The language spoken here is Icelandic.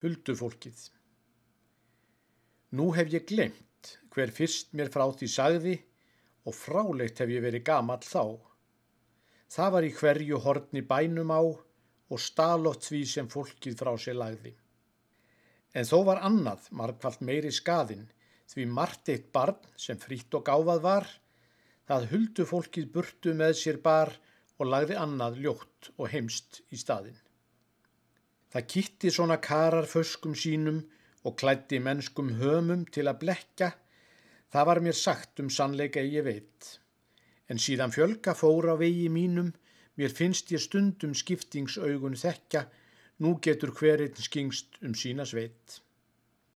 Huldufólkið Nú hef ég glemt hver fyrst mér frá því sagði og fráleitt hef ég verið gamall þá. Það var í hverju hortni bænum á og stalótt því sem fólkið frá sér lagði. En þó var annað margfalt meiri skaðin því margt eitt barn sem frýtt og gáfað var, það huldu fólkið burtu með sér bar og lagði annað ljótt og heimst í staðin. Það kitti svona karar föskum sínum og klætti mennskum hömum til að blekja. Það var mér sagt um sannleika ég veit. En síðan fjölga fór á vegi mínum, mér finnst ég stundum skiptingsaugun þekka, nú getur hverinn skingst um sína sveit.